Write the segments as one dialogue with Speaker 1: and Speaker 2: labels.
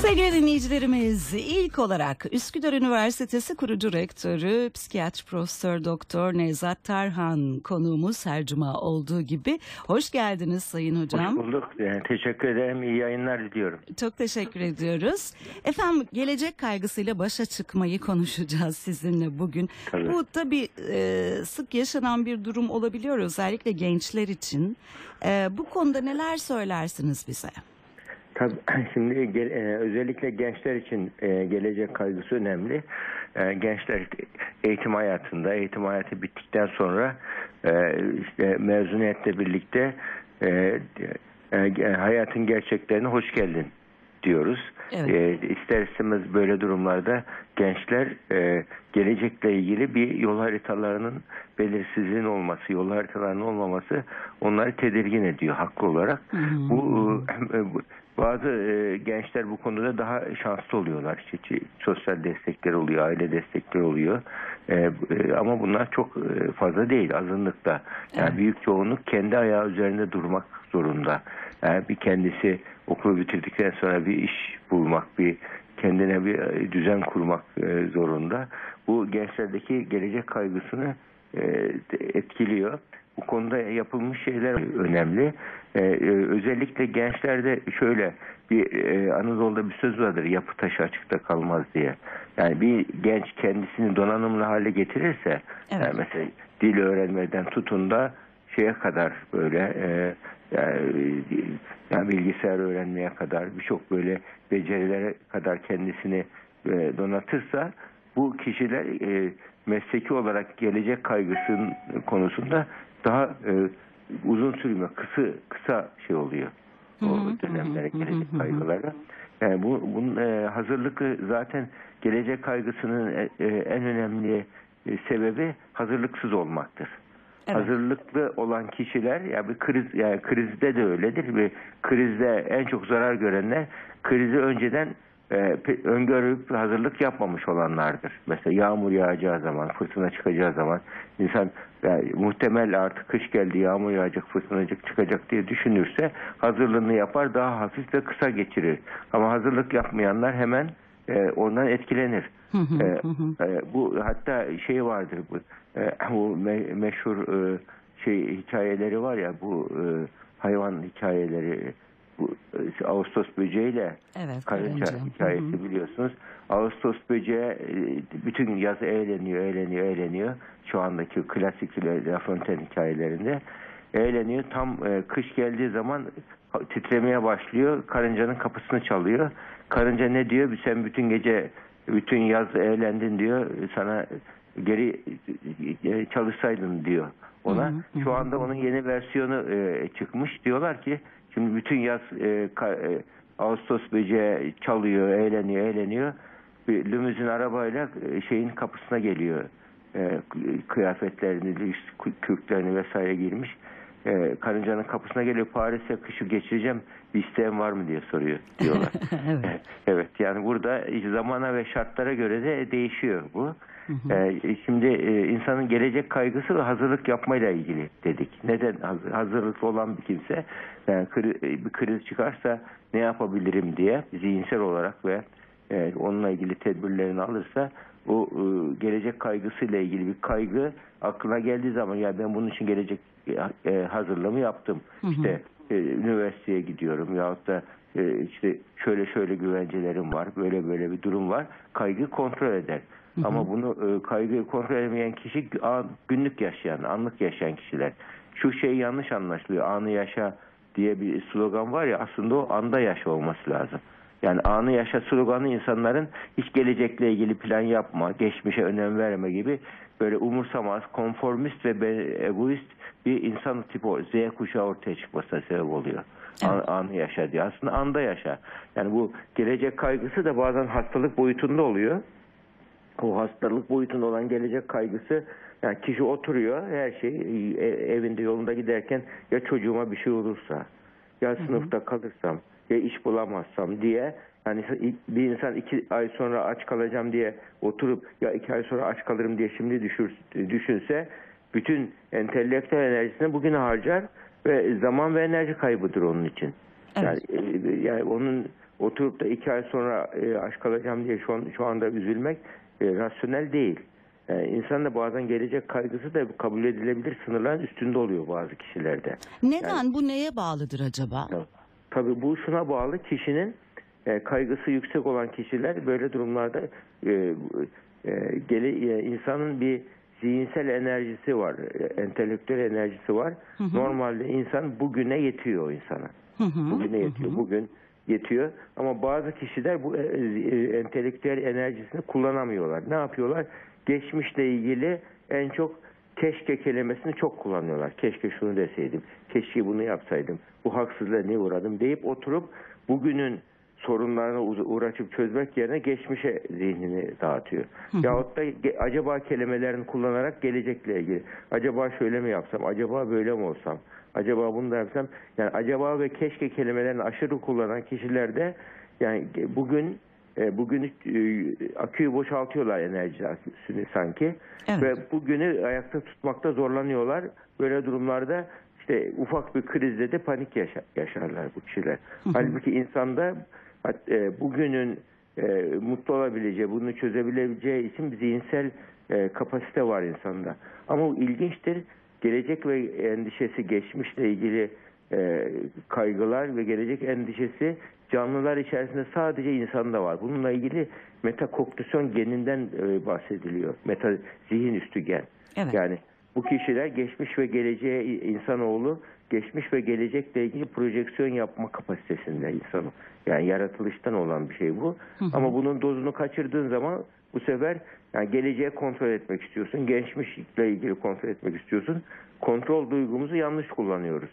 Speaker 1: Sevgili dinleyicilerimiz, ilk olarak Üsküdar Üniversitesi kurucu rektörü, psikiyatri profesör doktor Nevzat Tarhan konuğumuz her cuma olduğu gibi. Hoş geldiniz Sayın Hocam.
Speaker 2: Hoş bulduk. Yani teşekkür ederim. İyi yayınlar diliyorum.
Speaker 1: Çok teşekkür ediyoruz. Efendim gelecek kaygısıyla başa çıkmayı konuşacağız sizinle bugün.
Speaker 2: Tabii.
Speaker 1: Bu tabii e, sık yaşanan bir durum olabiliyor özellikle gençler için. E, bu konuda neler söylersiniz bize?
Speaker 2: Tabii şimdi e, özellikle gençler için e, gelecek kaygısı önemli. E, gençler eğitim hayatında, eğitim hayatı bittikten sonra işte mezuniyetle birlikte hayatın gerçeklerine hoş geldin diyoruz.
Speaker 1: Evet.
Speaker 2: E, ister istemez böyle durumlarda gençler e, gelecekle ilgili bir yol haritalarının belirsizliğin olması, yol haritalarının olmaması onları tedirgin ediyor haklı olarak.
Speaker 1: Hı hı.
Speaker 2: Bu e, bu- bazı e, gençler bu konuda daha şanslı oluyorlar. İşte sosyal destekler oluyor, aile destekleri oluyor. E, e, ama bunlar çok e, fazla değil, azınlıkta. Yani
Speaker 1: Evet.
Speaker 2: büyük çoğunluk kendi ayağı üzerinde durmak zorunda. Yani bir kendisi okulu bitirdikten sonra bir iş bulmak, bir kendine bir e, düzen kurmak e, zorunda. Bu gençlerdeki gelecek kaygısını e, etkiliyor. Bu konuda yapılmış şeyler önemli. Özellikle gençlerde şöyle bir Anadolu'da bir söz vardır yapı taşı açıkta kalmaz diye. Yani bir genç kendisini donanımlı hale getirirse
Speaker 1: Evet.
Speaker 2: yani mesela dil öğrenmeden tutun da şeye kadar böyle e, yani, yani bilgisayar öğrenmeye kadar birçok böyle becerilere kadar kendisini e, donatırsa bu kişiler e, mesleki olarak gelecek kaygısının konusunda daha e, uzun sürme, kısa kısa şey oluyor. O dönemlere gelecek kaygılara. Yani bu bunun e, hazırlıkı zaten gelecek kaygısının e, e, en önemli e, sebebi hazırlıksız olmaktır.
Speaker 1: Evet.
Speaker 2: Hazırlıklı olan kişiler ya bir kriz yani krizde de öyledir ve krizde en çok zarar görenler krizi önceden e, öngörüp hazırlık yapmamış olanlardır. Mesela yağmur yağacağı zaman, fırtına çıkacağı zaman insan yani muhtemel artık kış geldi, yağmur yağacak, fırtınacık çıkacak diye düşünürse hazırlığını yapar, daha hafif ve kısa geçirir. Ama hazırlık yapmayanlar hemen e, ondan etkilenir. E, e, bu hatta şey vardır bu e, bu me- meşhur e, şey hikayeleri var ya bu e, hayvan hikayeleri bu e, Ağustos böceğiyle
Speaker 1: Evet,
Speaker 2: karınca hikayesi biliyorsunuz. Ağustos böceği e, bütün yaz eğleniyor, eğleniyor, eğleniyor. Şu andaki klasik La Fontaine hikayelerinde eğleniyor. Tam e, kış geldiği zaman titremeye başlıyor. Karıncanın kapısını çalıyor. Karınca ne diyor? Sen bütün gece bütün yaz eğlendin diyor. Sana geri e, çalışsaydın diyor ona.
Speaker 1: Hı hı,
Speaker 2: Şu anda onun yeni versiyonu e, çıkmış. Diyorlar ki şimdi bütün yaz e, ka- e, Ağustos böceği çalıyor, eğleniyor, eğleniyor. Bir limuzin arabayla e, şeyin kapısına geliyor. E, kıyafetlerini, kürklerini vesaire giymiş. E, karıncanın kapısına geliyor. Paris'e kışı geçireceğim. Bir isteğin var mı diye soruyor diyorlar.
Speaker 1: evet.
Speaker 2: Evet yani burada zamana ve şartlara göre de değişiyor bu.
Speaker 1: Hı hı.
Speaker 2: Ee, şimdi e, insanın gelecek kaygısı ve hazırlık yapmayla ilgili dedik. Neden Haz- hazırlıklı olan bir kimse yani kri- e, bir kriz çıkarsa ne yapabilirim diye zihinsel olarak ve e, onunla ilgili tedbirlerini alırsa o e, gelecek kaygısıyla ilgili bir kaygı aklına geldiği zaman ya ben bunun için gelecek e, hazırlığımı yaptım.
Speaker 1: Hı hı.
Speaker 2: İşte e, üniversiteye gidiyorum yahut da e, işte şöyle şöyle güvencelerim var, böyle böyle bir durum var. Kaygı kontrol eder.
Speaker 1: Hı hı.
Speaker 2: Ama bunu e, kaygıyı kontrol edemeyen kişi an- günlük yaşayan, anlık yaşayan kişiler. Şu şey yanlış anlaşılıyor. Anı yaşa diye bir slogan var ya aslında o anda yaşa olması lazım. Yani anı yaşa sloganı insanların hiç gelecekle ilgili plan yapma, geçmişe önem verme gibi böyle umursamaz, konformist ve egoist bir insan tipi Z kuşağı ortaya çıkmasına sebep oluyor. An-
Speaker 1: Evet.
Speaker 2: anı yaşa diye. Aslında anda yaşa. Yani bu gelecek kaygısı da bazen hastalık boyutunda oluyor. O hastalık boyutunda olan gelecek kaygısı yani kişi oturuyor her şey e, evinde yolunda giderken ya çocuğuma bir şey olursa ya sınıfta kalırsam ya iş bulamazsam diye yani bir insan iki ay sonra aç kalacağım diye oturup ya iki ay sonra aç kalırım diye şimdi düşür, düşünse bütün entelektüel enerjisini bugüne harcar ve zaman ve enerji kaybıdır onun için.
Speaker 1: Evet.
Speaker 2: Yani, e, yani onun oturup da iki ay sonra e, aşk alacağım diye şu, an, şu anda üzülmek e, rasyonel değil. Yani insan da bazen gelecek kaygısı da kabul edilebilir sınırların üstünde oluyor bazı kişilerde.
Speaker 1: Neden bu neye bağlıdır acaba?
Speaker 2: Tabii. Bu şuna bağlı kişinin e, kaygısı yüksek olan kişiler böyle durumlarda e, e, gele, e, insanın bir zihinsel enerjisi var, e, entelektüel enerjisi var. Normalde insan bugüne yetiyor o insana.
Speaker 1: Hı hı,
Speaker 2: Bugüne
Speaker 1: hı
Speaker 2: yetiyor.
Speaker 1: hı.
Speaker 2: Bugün yetiyor ama bazı kişiler bu e, e, entelektüel enerjisini kullanamıyorlar. Ne yapıyorlar? Geçmişle ilgili en çok keşke kelimesini çok kullanıyorlar. Keşke şunu deseydim, keşke bunu yapsaydım, bu haksızlığa niye uğradım deyip oturup bugünün sorunlarına uğraşıp çözmek yerine geçmişe zihnini dağıtıyor. Yahut da acaba kelimelerini kullanarak gelecekle ilgili. Acaba şöyle mi yapsam, acaba böyle mi olsam, acaba bunu da yapsam. Yani acaba ve keşke kelimelerini aşırı kullanan kişilerde yani bugün e, bugün e, aküyü boşaltıyorlar enerji aküsünü sanki
Speaker 1: Evet.
Speaker 2: ve bugünü ayakta tutmakta zorlanıyorlar. Böyle durumlarda işte ufak bir krizde de panik yaşa- yaşarlar bu kişiler. Halbuki insanda e, bugünün e, mutlu olabileceği, bunu çözebileceği için bir zihinsel e, kapasite var insanda. Ama bu ilginçtir. Gelecek ve endişesi, geçmişle ilgili e, kaygılar ve gelecek endişesi canlılar içerisinde sadece insanda var. Bununla ilgili metakognisyon geninden e, bahsediliyor. Meta zihin üstü gen.
Speaker 1: Evet.
Speaker 2: Yani bu kişiler geçmiş ve geleceğe insanoğlu geçmiş ve gelecekle ilgili projeksiyon yapma kapasitesinde insanı. Yani yaratılıştan olan bir şey bu. Ama bunun dozunu kaçırdığın zaman bu sefer yani geleceğe kontrol etmek istiyorsun. Geçmişle ilgili kontrol etmek istiyorsun. Kontrol duygumuzu yanlış kullanıyoruz.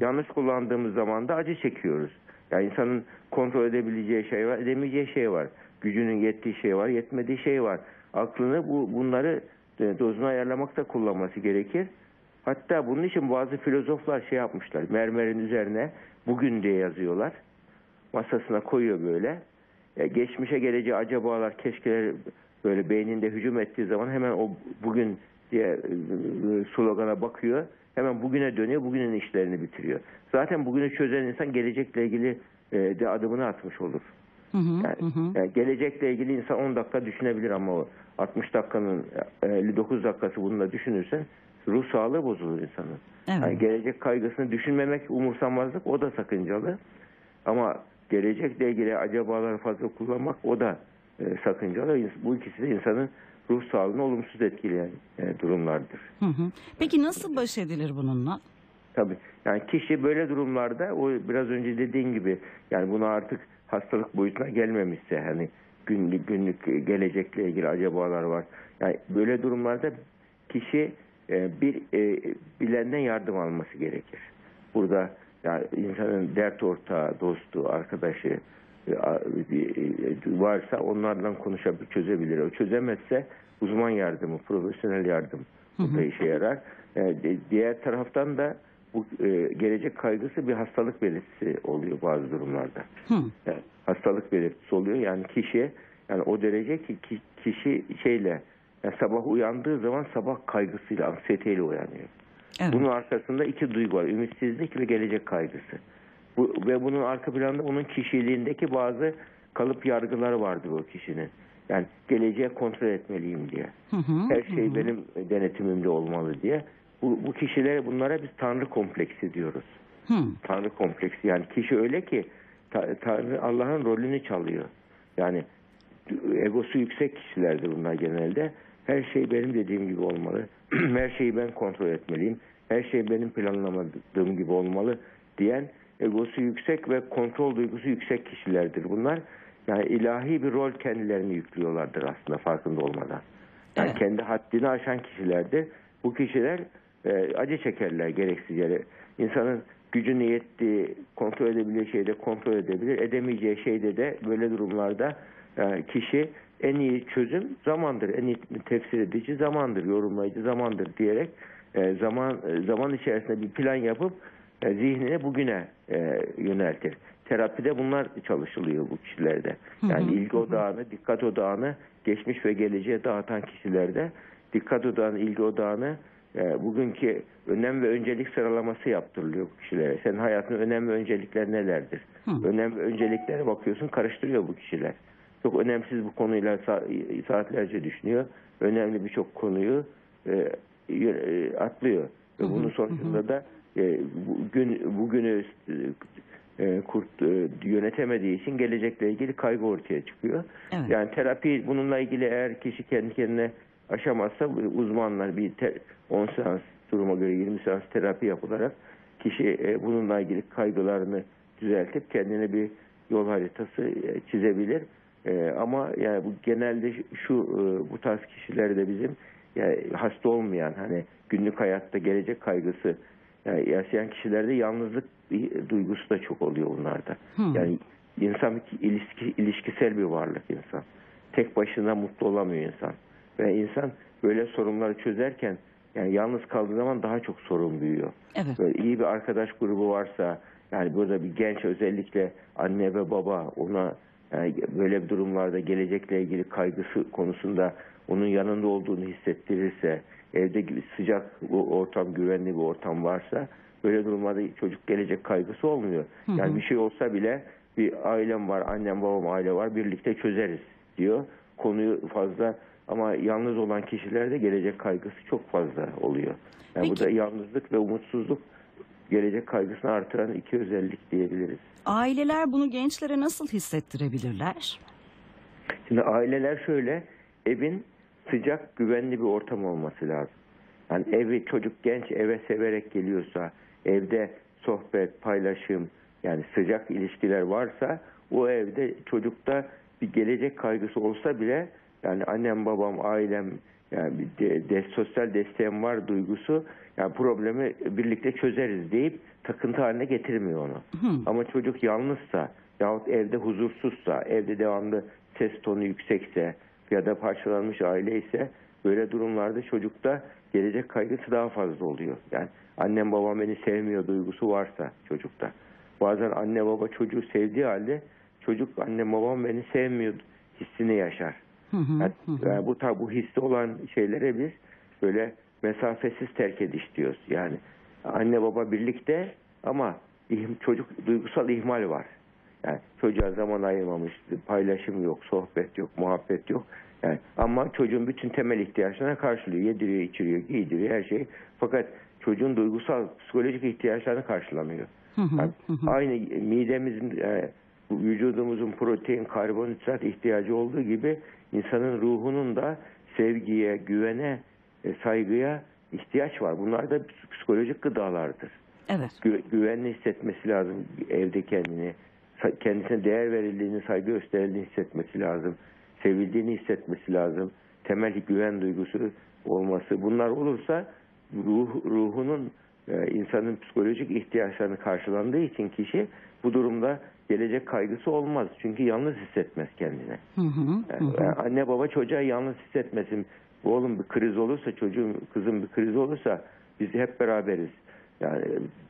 Speaker 2: Yanlış kullandığımız zaman da acı çekiyoruz. Yani insanın kontrol edebileceği şey var, edemeyeceği şey var. Gücünün yettiği şey var, yetmediği şey var. Aklını bu bunları e, dozunu ayarlamakta kullanması gerekir. Hatta bunun için bazı filozoflar şey yapmışlar. Mermerin üzerine bugün diye yazıyorlar. Masasına koyuyor böyle. E, geçmişe geleceği acabalar, keşkeler böyle beyninde hücum ettiği zaman hemen o bugün diye e, e, slogana bakıyor. Hemen bugüne dönüyor, bugünün işlerini bitiriyor. Zaten bugünü çözen insan gelecekle ilgili e, de adımını atmış olur.
Speaker 1: Hı hı,
Speaker 2: Yani,
Speaker 1: hı
Speaker 2: yani gelecekle ilgili insan 10 dakika düşünebilir ama o 60 dakikanın e, 59 dakikası bununla düşünürsen ruh sağlığı bozulur insanın.
Speaker 1: Evet.
Speaker 2: Yani gelecek kaygısını düşünmemek, umursamazlık o da sakıncalı. Ama gelecekle ilgili acabaları fazla kullanmak o da e, sakıncalı. Bu ikisi de insanın ruh sağlığını olumsuz etkileyen e, durumlardır.
Speaker 1: Hı hı. Peki nasıl baş edilir bununla?
Speaker 2: Tabii. Yani kişi böyle durumlarda o biraz önce dediğin gibi yani buna artık hastalık boyutuna gelmemişse hani günlük günlük gelecekle ilgili acabalar var. Yani böyle durumlarda kişi e, bir e, bilenden yardım alması gerekir. Burada yani insanın dert ortağı, dostu, arkadaşı varsa onlardan konuşabilir, çözebilir. O çözemezse uzman yardımı, profesyonel yardım burada işe yarar. E, di- diğer taraftan da bu e, gelecek kaygısı bir hastalık belirtisi oluyor bazı durumlarda. Yani hastalık belirtisi oluyor. Yani kişi yani o derece ki ki- kişi şeyle yani sabah uyandığı zaman sabah kaygısıyla, anksiyeteyle uyanıyor.
Speaker 1: Evet.
Speaker 2: Bunun arkasında iki duygu var. Ümitsizlik ve gelecek kaygısı. Bu, ve bunun arka planda onun kişiliğindeki bazı kalıp yargıları vardır o kişinin. Yani geleceğe kontrol etmeliyim diye.
Speaker 1: Hı hı.
Speaker 2: Her şey benim denetimimde olmalı diye. Bu, bu kişilere bunlara biz tanrı kompleksi diyoruz.
Speaker 1: Hı.
Speaker 2: Tanrı kompleksi. Yani kişi öyle ki ta- Tanrı Allah'ın rolünü çalıyor. Yani egosu yüksek kişilerdir bunlar genelde. Her şey benim dediğim gibi olmalı. Her şeyi ben kontrol etmeliyim. Her şey benim planlamadığım gibi olmalı diyen egosu yüksek ve kontrol duygusu yüksek kişilerdir bunlar. Yani ilahi bir rol kendilerini yüklüyorlardır aslında farkında olmadan. Yani
Speaker 1: Evet.
Speaker 2: kendi haddini aşan kişilerdir. Bu kişiler e, acı çekerler gereksiz yere. İnsanın gücünü yettiği, kontrol edebileceği şeyde kontrol edebilir. Edemeyeceği şeyde de böyle durumlarda e, kişi en iyi çözüm zamandır. En iyi tefsir edici zamandır, yorumlayıcı zamandır diyerek e, zaman zaman içerisinde bir plan yapıp e, zihnini bugüne e, yöneltir. Terapide bunlar çalışılıyor bu kişilerde. Yani ilgi odağını, dikkat odağını geçmiş ve geleceğe dağıtan kişilerde dikkat odağını, ilgi odağını e, bugünkü önem ve öncelik sıralaması yaptırılıyor bu kişilere. Senin hayatın önem ve öncelikler nelerdir?
Speaker 1: Hı.
Speaker 2: Önem ve önceliklere bakıyorsun karıştırıyor bu kişiler. Çok önemsiz bu konuyla sa- saatlerce düşünüyor. Önemli birçok konuyu e, e, atlıyor. Ve bunun sonucunda da e, bugün bugünü e, kurt e, yönetemediği için gelecekle ilgili kaygı ortaya çıkıyor.
Speaker 1: Evet.
Speaker 2: Yani terapi bununla ilgili eğer kişi kendi kendine aşamazsa uzmanlar bir te- 10 seans duruma göre 20 seans terapi yapılarak kişi bununla ilgili kaygılarını düzeltip kendine bir yol haritası çizebilir. Ama yani bu genelde şu bu tarz kişilerde bizim yani hasta olmayan hani günlük hayatta gelecek kaygısı yani yaşayan kişilerde yalnızlık bir duygusu da çok oluyor bunlarda.
Speaker 1: Hı.
Speaker 2: Yani insan ilişki, ilişkisel bir varlık insan. Tek başına mutlu olamıyor insan. Ve insan böyle sorunları çözerken yani yalnız kaldığı zaman daha çok sorun büyüyor.
Speaker 1: Evet.
Speaker 2: Böyle iyi bir arkadaş grubu varsa yani burada bir genç özellikle anne ve baba ona yani böyle bir durumlarda gelecekle ilgili kaygısı konusunda onun yanında olduğunu hissettirirse evde gibi sıcak bu ortam güvenli bir ortam varsa böyle durumlarda çocuk gelecek kaygısı olmuyor.
Speaker 1: Hı hı.
Speaker 2: Yani bir şey olsa bile bir ailem var annem babam aile var birlikte çözeriz diyor. Konuyu fazla ama yalnız olan kişilerde gelecek kaygısı çok fazla oluyor. Yani bu
Speaker 1: Peki.
Speaker 2: da yalnızlık ve umutsuzluk gelecek kaygısını artıran iki özellik diyebiliriz.
Speaker 1: Aileler bunu gençlere nasıl hissettirebilirler?
Speaker 2: Şimdi aileler şöyle, evin sıcak, güvenli bir ortam olması lazım. Yani evi çocuk genç eve severek geliyorsa, evde sohbet, paylaşım, yani sıcak ilişkiler varsa o evde çocukta bir gelecek kaygısı olsa bile yani annem, babam, ailem yani bir de, de- sosyal desteğim var duygusu yani problemi birlikte çözeriz deyip takıntı haline getirmiyor onu.
Speaker 1: Hı.
Speaker 2: Ama çocuk yalnızsa yahut evde huzursuzsa, evde devamlı ses tonu yüksekse ya da parçalanmış aile ise böyle durumlarda çocukta gelecek kaygısı daha fazla oluyor. Yani annem babam beni sevmiyor duygusu varsa çocukta. Bazen anne baba çocuğu sevdiği halde çocuk annem babam beni sevmiyor hissini yaşar. Yani, yani bu tabi bu hissi olan şeylere biz böyle mesafesiz terk ediş diyoruz. Yani anne baba birlikte ama çocuk duygusal ihmal var. Yani çocuğa zaman ayırmamış, paylaşım yok, sohbet yok, muhabbet yok. Yani ama çocuğun bütün temel ihtiyaçlarına karşılıyor. Yediriyor, içiriyor, giydiriyor her şey. Fakat çocuğun duygusal, psikolojik ihtiyaçlarını karşılamıyor. Yani aynı midemizin, e, vücudumuzun protein, karbonhidrat ihtiyacı olduğu gibi insanın ruhunun da sevgiye, güvene, e, saygıya ihtiyaç var. Bunlar da psikolojik gıdalardır.
Speaker 1: Evet.
Speaker 2: Gü- güvenli hissetmesi lazım evde kendini. Kendisine değer verildiğini, saygı gösterildiğini hissetmesi lazım. Sevildiğini hissetmesi lazım. Temel güven duygusu olması. Bunlar olursa ruh, ruhunun e, insanın psikolojik ihtiyaçlarını karşılandığı için kişi bu durumda gelecek kaygısı olmaz. Çünkü yalnız hissetmez kendine.
Speaker 1: Hı hı,
Speaker 2: Yani,
Speaker 1: hı.
Speaker 2: yani anne baba çocuğa yalnız hissetmesin. Oğlum bir kriz olursa, çocuğun, kızım bir kriz olursa biz hep beraberiz. Yani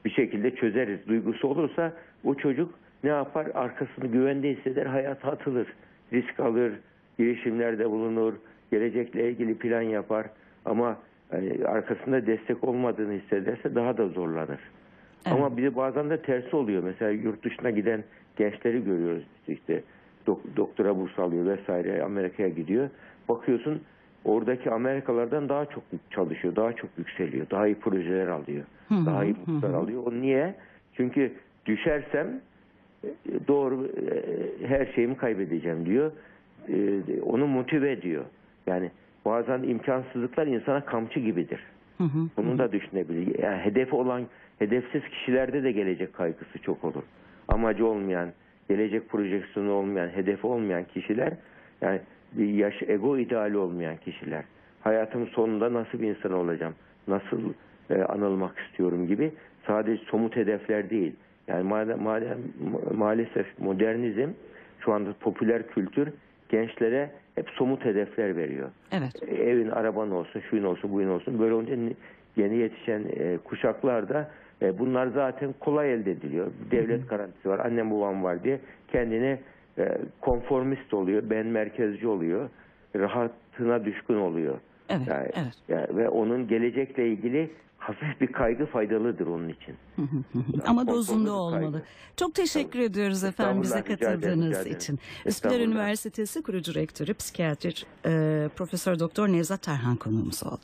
Speaker 2: bir şekilde çözeriz. Duygusu olursa o çocuk ne yapar? Arkasını güvende hisseder, hayata atılır. Risk alır, girişimlerde bulunur, gelecekle ilgili plan yapar. Ama yani arkasında destek olmadığını hissederse daha da zorlanır.
Speaker 1: Evet.
Speaker 2: Ama bir bazen de tersi oluyor. Mesela yurt dışına giden gençleri görüyoruz. İşte dok- doktora burs alıyor vesaire Amerika'ya gidiyor. Bakıyorsun oradaki Amerikalardan daha çok çalışıyor, daha çok yükseliyor, daha iyi projeler alıyor,
Speaker 1: Hı hı,
Speaker 2: daha iyi burslar alıyor. O niye? Çünkü düşersem doğru e, her şeyimi kaybedeceğim diyor. E, Onu motive ediyor. Yani bazen imkansızlıklar insana kamçı gibidir.
Speaker 1: Hı hı.
Speaker 2: Bunu da düşünebilir. Yani hedefi olan, hedefsiz kişilerde de gelecek kaygısı çok olur. Amacı olmayan, gelecek projeksiyonu olmayan, hedefi olmayan kişiler, yani bir yaş, ego ideali olmayan kişiler. Hayatım sonunda nasıl bir insan olacağım, nasıl e, anılmak istiyorum gibi sadece somut hedefler değil. Yani maalesef modernizm, şu anda popüler kültür gençlere hep somut hedefler veriyor
Speaker 1: Evet.
Speaker 2: evin araban olsun, şuyun olsun, buyun olsun. Böyle olunca ni- yeni yetişen e, kuşaklarda e, bunlar zaten kolay elde ediliyor. Devlet garantisi var, annem babam var diye kendini e, konformist oluyor, ben merkezci oluyor, rahatına düşkün oluyor.
Speaker 1: Evet,
Speaker 2: Yani,
Speaker 1: evet.
Speaker 2: ya- ve onun gelecekle ilgili hafif bir kaygı faydalıdır onun için.
Speaker 1: Ama dozunda olmalı.
Speaker 2: kaygı.
Speaker 1: Çok teşekkür ediyoruz efendim bize katıldığınız
Speaker 2: rica ederim.
Speaker 1: için. Üsküdar. Üniversitesi kurucu rektörü, psikiyatr, e, Profesör Doktor Nevzat Tarhan konuğumuz oldu.